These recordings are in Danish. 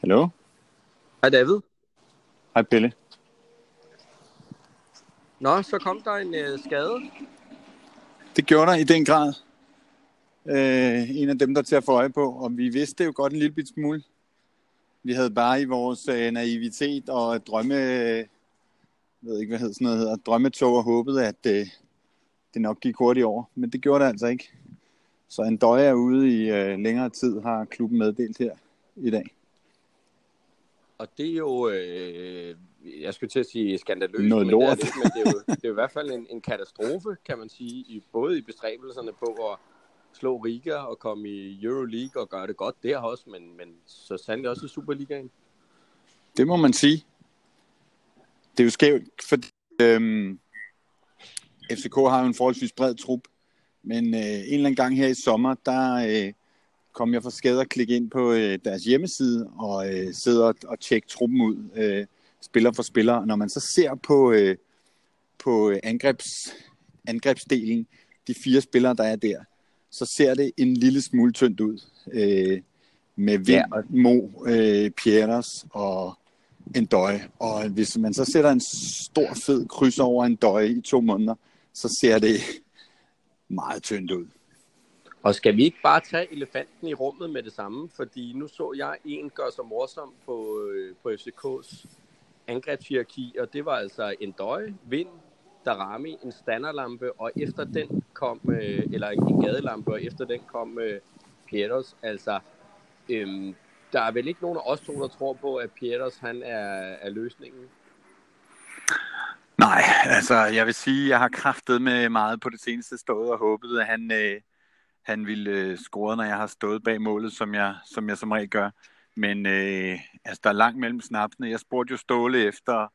Hallo? Hej David. Hej Pelle. Nå, så kom der en øh, skade. Det gjorde der i den grad. Øh, en af dem, der til at få øje på, og vi vidste det jo godt en lille bit smule. Vi havde bare i vores øh, naivitet og drømme, jeg ved ikke, hvad hedder sådan noget hedder, drømmetog og håbet, at øh, det nok gik hurtigt over. Men det gjorde det altså ikke. Så en døje er ude i øh, længere tid, har klubben meddelt her i dag. Og det er jo, øh, jeg skulle til at sige skandaløst, Noget men, det er, men det, er jo, det er jo i hvert fald en, en katastrofe, kan man sige, i, både i bestræbelserne på at slå Riga og komme i Euroleague og gøre det godt der også, men, men så sandelig også i Superligaen. Det må man sige. Det er jo skævt, fordi øhm, FCK har jo en forholdsvis bred trup, men øh, en eller anden gang her i sommer, der øh, kom jeg for skade at klikke ind på øh, deres hjemmeside og øh, sidde og, og tjekke truppen ud, øh, spiller for spiller. Når man så ser på, øh, på øh, angrebs, angrebsdelen, de fire spillere, der er der, så ser det en lille smule tyndt ud. Øh, med Vind, ja. Mo, øh, Pieters og en døje. Og hvis man så sætter en stor fed kryds over en døje i to måneder, så ser det meget tyndt ud. Og skal vi ikke bare tage elefanten i rummet med det samme? Fordi nu så jeg en gøre sig morsom på, øh, på FCK's angrebshierarki, og det var altså en døje, vind, Darami, en standerlampe, og efter den kom, øh, eller en gadelampe, og efter den kom øh, Pieters. Altså, øhm, der er vel ikke nogen af os to, der tror på, at Pieters han er, er løsningen. Nej, altså jeg vil sige, jeg har kraftet med meget på det seneste stået og håbet, at han, øh, han ville øh, score, når jeg har stået bag målet, som jeg som, jeg som regel gør. Men øh, altså, der er langt mellem snapsene. Jeg spurgte jo Ståle efter,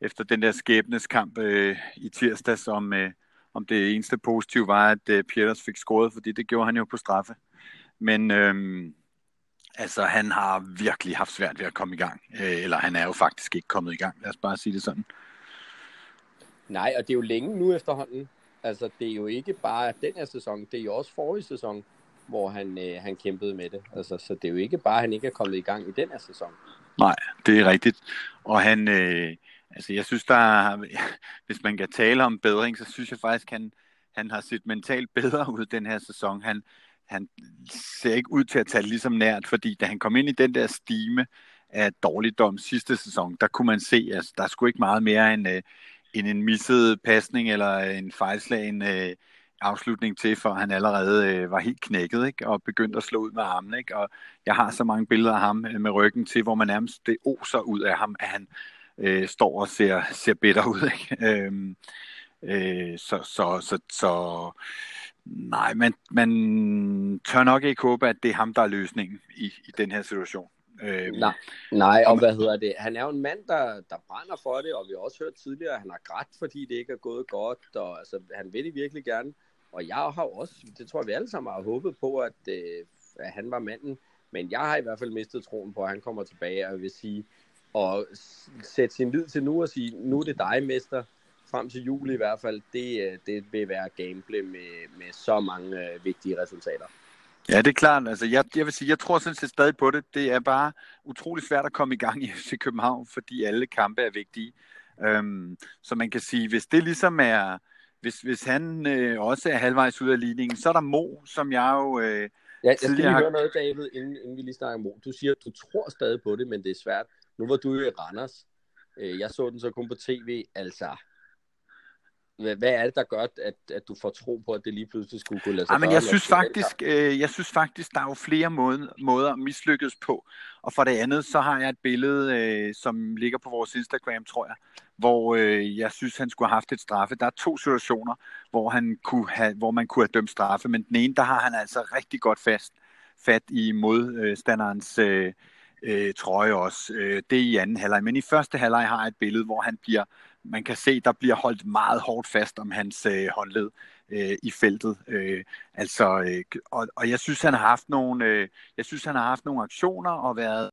efter den der skæbneskamp øh, i tirsdags, om, øh, om det eneste positive var, at øh, Peters fik scoret, fordi det gjorde han jo på straffe. Men øh, altså, han har virkelig haft svært ved at komme i gang. Øh, eller han er jo faktisk ikke kommet i gang, lad os bare sige det sådan. Nej, og det er jo længe nu efterhånden. Altså, det er jo ikke bare den her sæson, det er jo også forrige sæson, hvor han, øh, han kæmpede med det. Altså, så det er jo ikke bare, at han ikke er kommet i gang i den her sæson. Nej, det er rigtigt. Og han, øh, altså jeg synes, der er, hvis man kan tale om bedring, så synes jeg faktisk, han, han har set mentalt bedre ud den her sæson. Han, han ser ikke ud til at tage ligesom nært, fordi da han kom ind i den der stime af dårligdom sidste sæson, der kunne man se, at altså, der skulle ikke meget mere end, øh, end en misset pasning eller en fejlslagen øh, afslutning til, for han allerede øh, var helt knækket ikke? og begyndte at slå ud med armen. Ikke? Og jeg har så mange billeder af ham øh, med ryggen til, hvor man nærmest det oser ud af ham, at han øh, står og ser, ser bitter ud. Ikke? Øhm, øh, så, så, så, så nej, man, man tør nok ikke håbe, at det er ham, der er løsningen i, i den her situation. Øh, Nej, nej, og hvad hedder det? Han er jo en mand, der, der brænder for det, og vi har også hørt tidligere, at han har grædt, fordi det ikke er gået godt, og altså, han vil det virkelig gerne. Og jeg har også, det tror jeg, vi alle sammen har håbet på, at, øh, at han var manden. Men jeg har i hvert fald mistet troen på, at han kommer tilbage, og vil sige, og sætte sin lid til nu og sige, nu er det dig, mester, frem til juli i hvert fald, det, øh, det vil være gameplay med, med så mange øh, vigtige resultater. Ja, det er klart. Altså, jeg, jeg vil sige, jeg tror sådan set stadig på det. Det er bare utrolig svært at komme i gang i FC København, fordi alle kampe er vigtige. Øhm, så man kan sige, hvis det ligesom er, hvis, hvis han øh, også er halvvejs ud af ligningen, så er der Mo, som jeg jo... Øh, Ja, jeg skal lige høre noget, David, inden, inden vi lige snakker om. Du siger, at du tror stadig på det, men det er svært. Nu var du jo i Randers. Øh, Jeg så den så kun på tv. Altså, hvad, hvad er det, der gør, at, at du får tro på, at det lige pludselig skulle kunne lade sig Ja, men jeg synes faktisk, øh, jeg synes faktisk, der er jo flere måder, måder at mislykkes på. Og for det andet, så har jeg et billede, øh, som ligger på vores Instagram, tror jeg, hvor øh, jeg synes, han skulle have haft et straffe. Der er to situationer, hvor, han kunne have, hvor man kunne have dømt straffe, men den ene, der har han altså rigtig godt fast fat i modstanderens øh, øh, trøje også. Øh, det er i anden halvleg. Men i første halvleg har jeg et billede, hvor han bliver, man kan se, der bliver holdt meget hårdt fast om hans øh, håndled øh, i feltet. Øh, altså, øh, og, og jeg synes, han har haft nogle, øh, jeg synes, han har haft nogle aktioner og været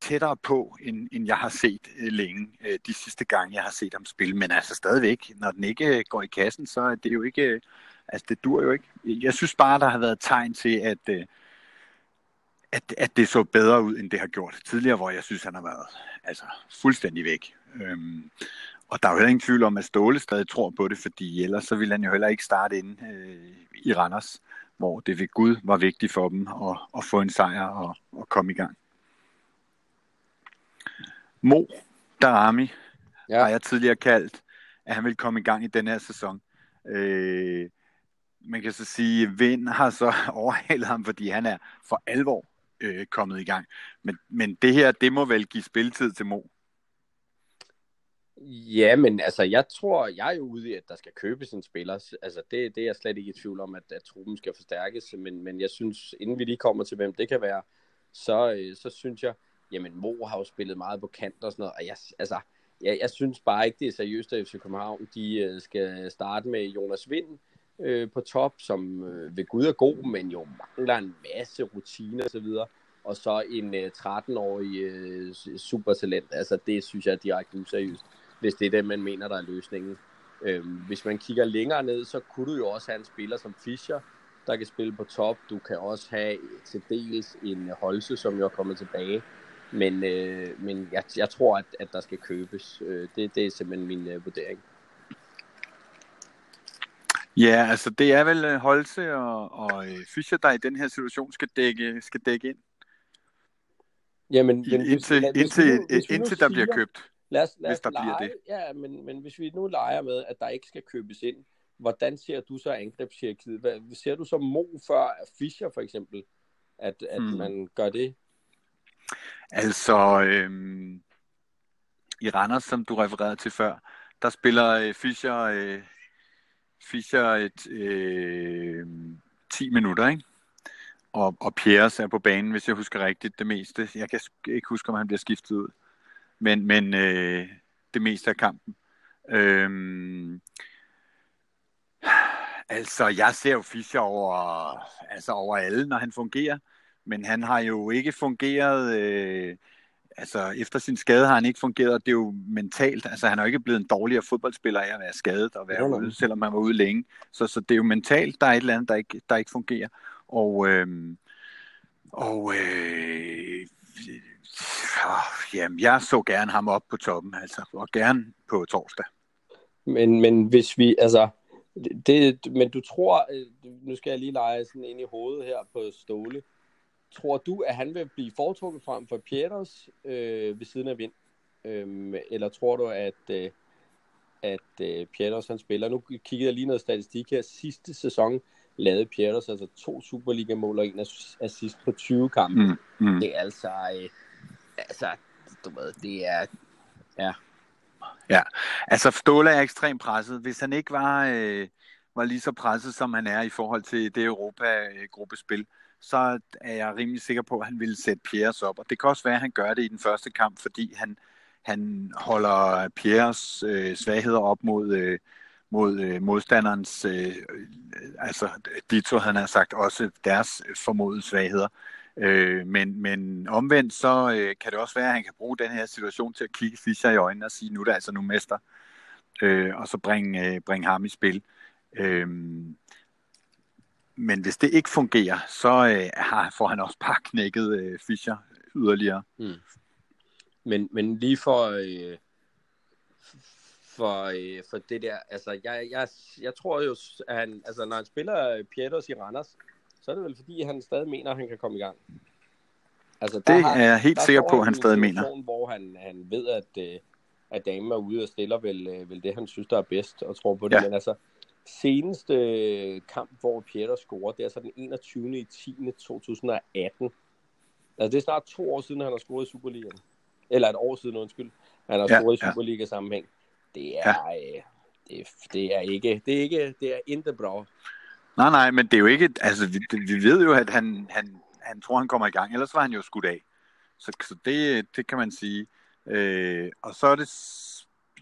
tættere på, end, end jeg har set øh, længe øh, de sidste gange, jeg har set ham spille. Men altså stadigvæk, når den ikke øh, går i kassen, så er det jo ikke, øh, altså det dur jo ikke. Jeg synes bare, der har været tegn til, at, øh, at, at det så bedre ud, end det har gjort tidligere, hvor jeg synes, han har været altså, fuldstændig væk. Øhm, og der er jo heller ingen tvivl om, at Ståle stadig tror på det, fordi ellers så ville han jo heller ikke starte ind øh, i Randers, hvor det ved Gud var vigtigt for dem at, at få en sejr og, og komme i gang. Mo Darami ja. har jeg tidligere kaldt, at han vil komme i gang i den her sæson. Øh, man kan så sige, at Vind har så overhalet ham, fordi han er for alvor øh, kommet i gang. Men, men det her, det må vel give spilletid til Mo. Ja, men altså, jeg tror, jeg er jo ude i, at der skal købes en spiller. Altså, det, det er jeg slet ikke i tvivl om, at, at truppen skal forstærkes. Men, men jeg synes, inden vi lige kommer til, hvem det kan være, så, øh, så synes jeg, jamen, Mo har jo spillet meget på kant og sådan noget. Og jeg, altså, jeg, jeg synes bare ikke, det er seriøst, at FC København de, øh, skal starte med Jonas Vind øh, på top, som øh, ved Gud er god, men jo mangler en masse rutiner osv. Og, og så en øh, 13-årig øh, supertalent. Altså, det synes jeg er direkte useriøst hvis det er det, man mener, der er løsningen. Øhm, hvis man kigger længere ned, så kunne du jo også have en spiller som Fischer, der kan spille på top. Du kan også have til dels en Holse, som jo er kommet tilbage. Men, øh, men jeg, jeg tror, at, at der skal købes. Øh, det, det er simpelthen min øh, vurdering. Ja, altså det er vel øh, Holse og, og øh, Fischer, der i den her situation skal dække, skal dække ind. Jamen, men, indtil, hvis, indtil, hvis nu, hvis indtil der siger, bliver købt. Lad os, lad os hvis der lege, bliver det. Ja, men, men hvis vi nu leger med, at der ikke skal købes ind, hvordan ser du så angrebshierarkiet? Hvad, ser du så Mo før Fischer for eksempel, at, at hmm. man gør det? Altså, øhm, i Randers, som du refererede til før, der spiller øh, Fischer, øh, Fischer et, øh, 10 minutter, ikke? Og, og Pierres er på banen, hvis jeg husker rigtigt, det meste. Jeg kan ikke huske, om han bliver skiftet ud men, men øh, det meste af kampen. Øhm, altså, jeg ser jo Fischer over, altså over alle, når han fungerer, men han har jo ikke fungeret, øh, altså efter sin skade har han ikke fungeret, det er jo mentalt, altså han er jo ikke blevet en dårligere fodboldspiller af at være skadet og være ude, selvom han var ude længe, så, så det er jo mentalt, der er et eller andet, der ikke, der ikke fungerer, og, øh, og øh, jamen, jeg så gerne ham op på toppen, altså, og gerne på torsdag. Men, men hvis vi, altså, det, men du tror, øh, nu skal jeg lige lege sådan ind i hovedet her på Ståle, tror du, at han vil blive foretrukket frem for Pieters øh, ved siden af vind? Øhm, eller tror du, at, øh, at øh, Pieters han spiller? Nu kiggede jeg lige noget statistik her. Sidste sæson lavede Pieters altså to Superliga-mål og en assist på 20 kampe. Mm, mm. Det er altså... Øh, altså, du ved, det er, ja. Ja, altså Ståle er ekstremt presset. Hvis han ikke var, øh, var lige så presset, som han er i forhold til det Europa-gruppespil, så er jeg rimelig sikker på, at han ville sætte Pierres op. Og det kan også være, at han gør det i den første kamp, fordi han, han holder Pierres øh, svagheder op mod, øh, mod øh, modstanderens, øh, øh altså Dito han har sagt også deres formodede svagheder. Øh, Øh, men, men omvendt så øh, kan det også være, at han kan bruge den her situation til at kigge Fischer i øjnene og sige, nu er der altså nu mester, øh, og så bringe, øh, bringe ham i spil. Øh, men hvis det ikke fungerer, så øh, har, får han også bare knækket øh, Fischer yderligere. Mm. Men, men lige for, øh, for, øh, for det der, altså jeg, jeg, jeg tror jo, at han, altså når han spiller Pieters i Randers, så er det vel fordi, han stadig mener, at han kan komme i gang. Altså, det har, er jeg helt sikker på, at han stadig mener. Hvor han, han ved, at, øh, at damen er ude og stiller vel, øh, vel det, han synes, der er bedst, og tror på det. Ja. Men altså, seneste øh, kamp, hvor Pieter scorer, det er så den 21. i 10. 2018. Altså, det er snart to år siden, han har scoret i Superligaen. Eller et år siden, undskyld. Han har ja, scoret i Superliga-sammenhæng. Det er, ja. øh, det, det er ikke, det er ikke, det er intet bra. Nej, nej, men det er jo ikke, altså vi, vi ved jo, at han, han, han tror, han kommer i gang, ellers var han jo skudt af. Så, så det, det kan man sige. Øh, og så er det,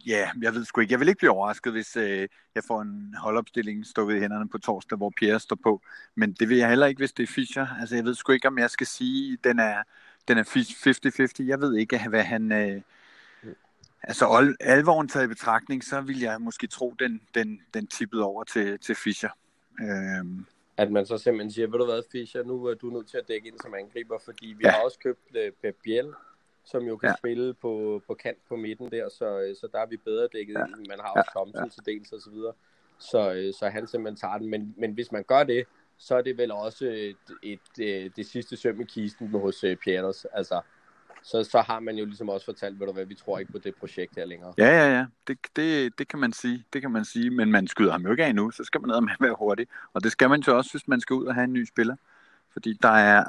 ja, jeg ved sgu ikke, jeg vil ikke blive overrasket, hvis øh, jeg får en holdopstilling stået i hænderne på torsdag, hvor Pierre står på. Men det vil jeg heller ikke, hvis det er Fischer. Altså jeg ved sgu ikke, om jeg skal sige, den er, den er 50-50. Jeg ved ikke, hvad han... Øh, altså alvoren taget i betragtning, så vil jeg måske tro, den, den, den tippede over til, til Fischer. Øhm, At man så simpelthen siger, ved du hvad, Fischer, nu er du nødt til at dække ind som angriber, fordi vi ja. har også købt uh, Pep Biel, som jo kan ja. spille på, på kant på midten der, så, øh, så der er vi bedre dækket ja. ind. Man har også ja. Thompson ja. til dels og så videre. Så, øh, så han simpelthen tager den. Men, men hvis man gør det, så er det vel også et, et, et, det sidste søm i kisten hos Pieters. Altså, så, så har man jo ligesom også fortalt, ved du hvad, vi tror ikke på det projekt her længere. Ja, ja, ja. Det, det, det kan man sige. Det kan man sige. Men man skyder ham jo ikke af nu, så skal man ned med være hurtig. Og det skal man jo også, hvis man skal ud og have en ny spiller. Fordi der er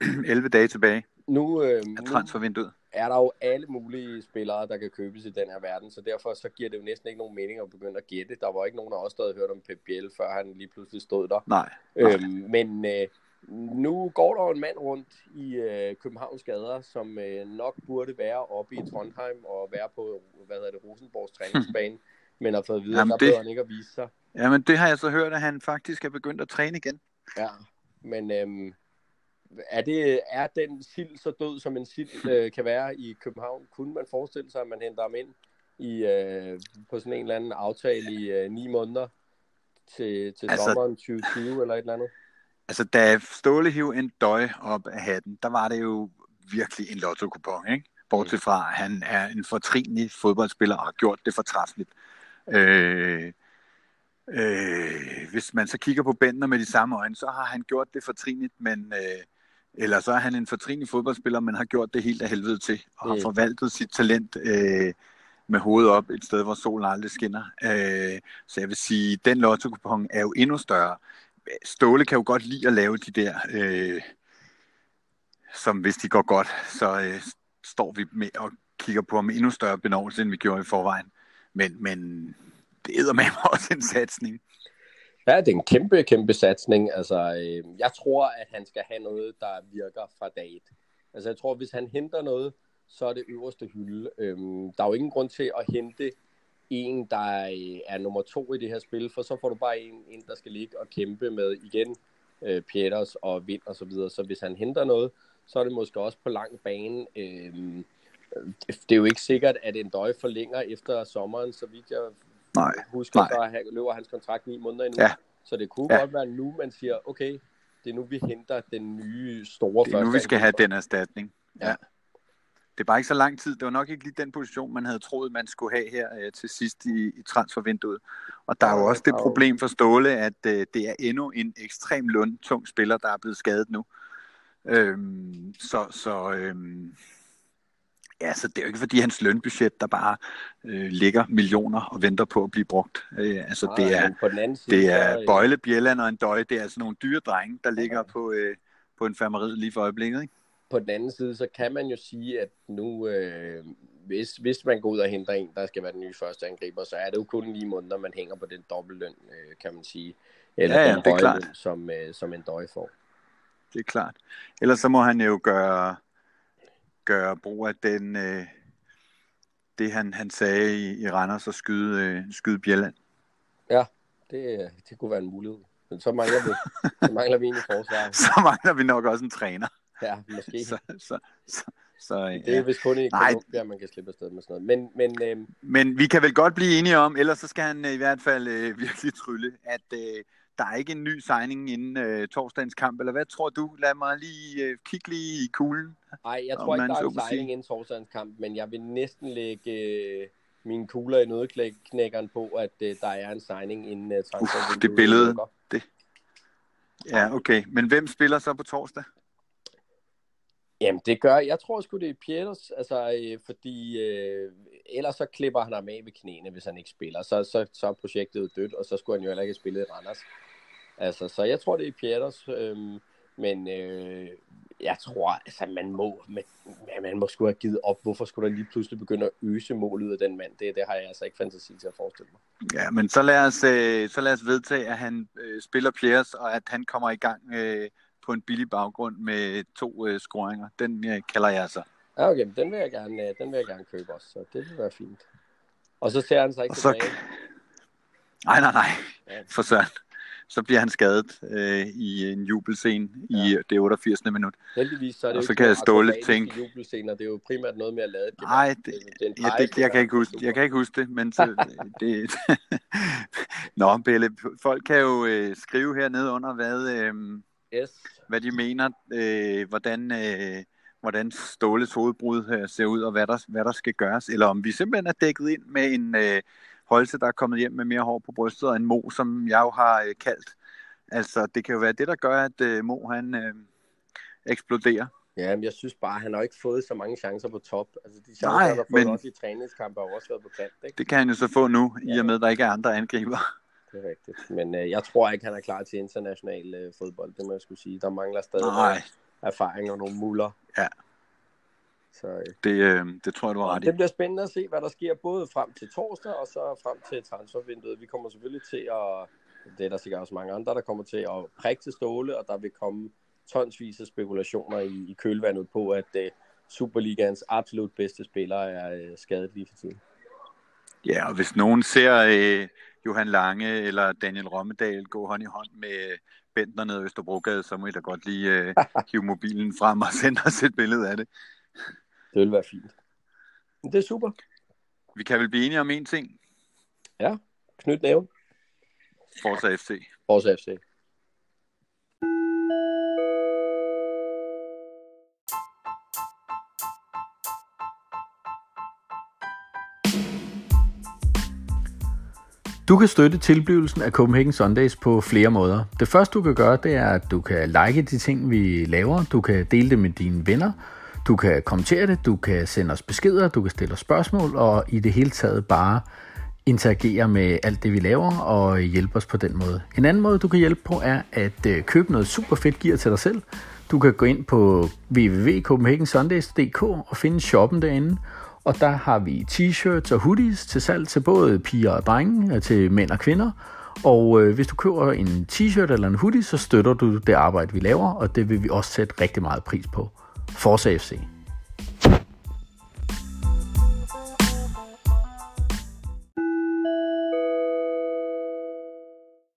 11 dage tilbage nu, øh, af transfervinduet. Nu er der jo alle mulige spillere, der kan købes i den her verden, så derfor så giver det jo næsten ikke nogen mening at begynde at gætte. Der var ikke nogen af os, der havde hørt om Pep Biel, før han lige pludselig stod der. Nej. nej. Øhm, men øh, nu går der en mand rundt i øh, Københavns gader, som øh, nok burde være oppe i Trondheim og være på, hvad hedder det, Rosenborgs træningsbane, men har fået videre, Jamen, der det... han ikke at vise sig. Jamen det har jeg så hørt, at han faktisk er begyndt at træne igen. Ja, men øh, er, det, er den sild så død, som en sild øh, kan være i København? Kunne man forestille sig, at man henter ham ind i, øh, på sådan en eller anden aftale i øh, ni måneder til, til altså, sommeren 2020 eller et eller andet? Altså, da Ståle hiv en døj op af hatten, der var det jo virkelig en lotto-kupon, ikke? Bortset fra, at han er en fortrinlig fodboldspiller og har gjort det fortræffeligt. Øh, øh, hvis man så kigger på Bender med de samme øjne, så har han gjort det fortrinligt, men øh, eller så er han en fortrinlig fodboldspiller, men har gjort det helt af helvede til, og har mm. forvaltet sit talent øh, med hovedet op et sted, hvor solen aldrig skinner. Øh, så jeg vil sige, den lotto er jo endnu større. Ståle kan jo godt lide at lave de der, øh, som hvis de går godt, så øh, står vi med og kigger på ham endnu større benovelse, end vi gjorde i forvejen. Men, men det æder med også en satsning. Ja, det er en kæmpe, kæmpe satsning. Altså, øh, jeg tror, at han skal have noget, der virker fra dag et. Altså, jeg tror, hvis han henter noget, så er det øverste hylde. Øhm, der er jo ingen grund til at hente en, der er nummer to i det her spil, for så får du bare en, en der skal ligge og kæmpe med igen øh, Pieters og Vind og så videre. Så hvis han henter noget, så er det måske også på lang bane. Øhm, det er jo ikke sikkert, at en døj forlænger efter sommeren, så vidt jeg Nej. husker, Nej. så løber hans kontrakt ni måneder endnu. Ja. Så det kunne ja. godt være nu, man siger, okay, det er nu, vi henter den nye store Det er nu, vi skal have den erstatning. Ja. ja. Det er bare ikke så lang tid. Det var nok ikke lige den position, man havde troet, man skulle have her øh, til sidst i, i transfervinduet. Og der er jo også det problem for Ståle, at øh, det er endnu en ekstrem lundtung spiller, der er blevet skadet nu. Øhm, så så øhm, Ja, så det er jo ikke fordi hans lønbudget, der bare øh, ligger millioner og venter på at blive brugt. Øh, altså Nej, det er, på den anden side, det er så, Bøjle, Bjelland og en døje. Det er altså nogle dyre drenge, der ligger ja. på, øh, på en fermeriet lige for øjeblikket. Ikke? På den anden side, så kan man jo sige, at nu, øh, hvis, hvis man går ud og henter en, der skal være den nye første angriber, så er det jo kun lige måneder, man hænger på den dobbeltløn, øh, kan man sige. Eller ja, ja, den det er klart. Som, øh, som en døje får. Det er klart. Ellers så må han jo gøre gøre brug af den, øh, det, han, han sagde i, i Randers og skyde, øh, skyde Bjelland. Ja, det, det kunne være en mulighed. Men så mangler vi, så mangler vi en i forsvaret. så mangler vi nok også en træner. Ja, måske. Så, så, så, så, det er ja. vist kun i Colombia, man kan slippe afsted med sådan noget. Men, men, øh... men vi kan vel godt blive enige om, ellers så skal han øh, i hvert fald øh, virkelig trylle, at øh, der er ikke en ny signing inden øh, torsdagens kamp, eller hvad tror du? Lad mig lige øh, kigge lige i kuglen. Nej, jeg tror ikke, der er en signing inden torsdagens kamp, men jeg vil næsten lægge øh, mine kugler i nødknækkeren på, at øh, der er en signing inden øh, transfervinduet. det billede, det. Ja, okay. Men hvem spiller så på torsdag? Jamen, det gør, jeg tror sgu, det er Pieters, altså, øh, fordi øh, ellers så klipper han ham af ved knæene, hvis han ikke spiller. Så, så, så er projektet dødt, og så skulle han jo heller ikke have spillet i Randers. Altså, så jeg tror, det er Pieters, øh, men øh, jeg tror, altså, man må, man, man må skulle have givet op. Hvorfor skulle der lige pludselig begynde at øse målet af den mand? Det, det har jeg altså ikke fantasi til at forestille mig. Ja, men så lad os, øh, så lad os vedtage, at han øh, spiller Pieters, og at han kommer i gang øh, på en billig baggrund med to øh, scoringer. Den øh, kalder jeg så. Ja, okay, den vil jeg gerne, øh, den vil jeg gerne købe også, så det vil være fint. Og så ser han sig ikke så... tilbage. Nej, nej, nej, for søren. så bliver han skadet øh, i en jubelscene ja. i det 88. minut. Heldigvis så er det og så kan jeg ståle tænke... jubelscener, det er jo primært noget med at lade det. Nej, det, det, det, ja, det, jeg, kan ikke huske, jeg kan ikke huske det, men så, det... Nå, Belle, folk kan jo øh, skrive hernede under, hvad, øh, yes. Hvad de mener, øh, hvordan... Øh, hvordan Ståles hovedbrud øh, ser ud, og hvad der, hvad der skal gøres, eller om vi simpelthen er dækket ind med en øh, Holse, der er kommet hjem med mere hår på brystet, og en Mo, som jeg jo har øh, kaldt. Altså, det kan jo være det, der gør, at øh, Mo, han øh, eksploderer. Ja, men jeg synes bare, han har ikke fået så mange chancer på top. Altså, de chancer, Nej, han har fået men... også i træningskampe, har også været på kant. Ikke? Det kan han jo så få nu, ja. i og med, at der ikke er andre angriber. Det er rigtigt. Men øh, jeg tror ikke, han er klar til international øh, fodbold, det må jeg skulle sige. Der mangler stadig Nej. erfaring og nogle muller. Ja. Så, øh, det, øh, det tror jeg, du har ret i. Det bliver spændende at se, hvad der sker både frem til torsdag og så frem til transfervinduet. Vi kommer selvfølgelig til at, det er der sikkert også mange andre, der kommer til at prikke til ståle, og der vil komme tonsvis af spekulationer i, i kølvandet på, at uh, Superligans absolut bedste spiller er uh, skadet lige for tiden. Ja, og hvis nogen ser uh, Johan Lange eller Daniel Rommedal gå hånd i hånd med Bentner nede i Østerbrogade, så må I da godt lige uh, hive mobilen frem og sende os et billede af det. Det vil være fint. Men det er super. Vi kan vel blive enige om en ting? Ja, knyt næven. Forza FC. Forza FC. Du kan støtte tilblivelsen af Copenhagen Sundays på flere måder. Det første du kan gøre, det er, at du kan like de ting, vi laver. Du kan dele det med dine venner. Du kan kommentere det, du kan sende os beskeder, du kan stille os spørgsmål, og i det hele taget bare interagere med alt det, vi laver, og hjælpe os på den måde. En anden måde, du kan hjælpe på, er at øh, købe noget super fedt gear til dig selv. Du kan gå ind på www.copenhagensundays.dk og finde shoppen derinde, og der har vi t-shirts og hoodies til salg til både piger og drenge, øh, til mænd og kvinder. Og øh, hvis du køber en t-shirt eller en hoodie, så støtter du det arbejde, vi laver, og det vil vi også sætte rigtig meget pris på. Forza FC.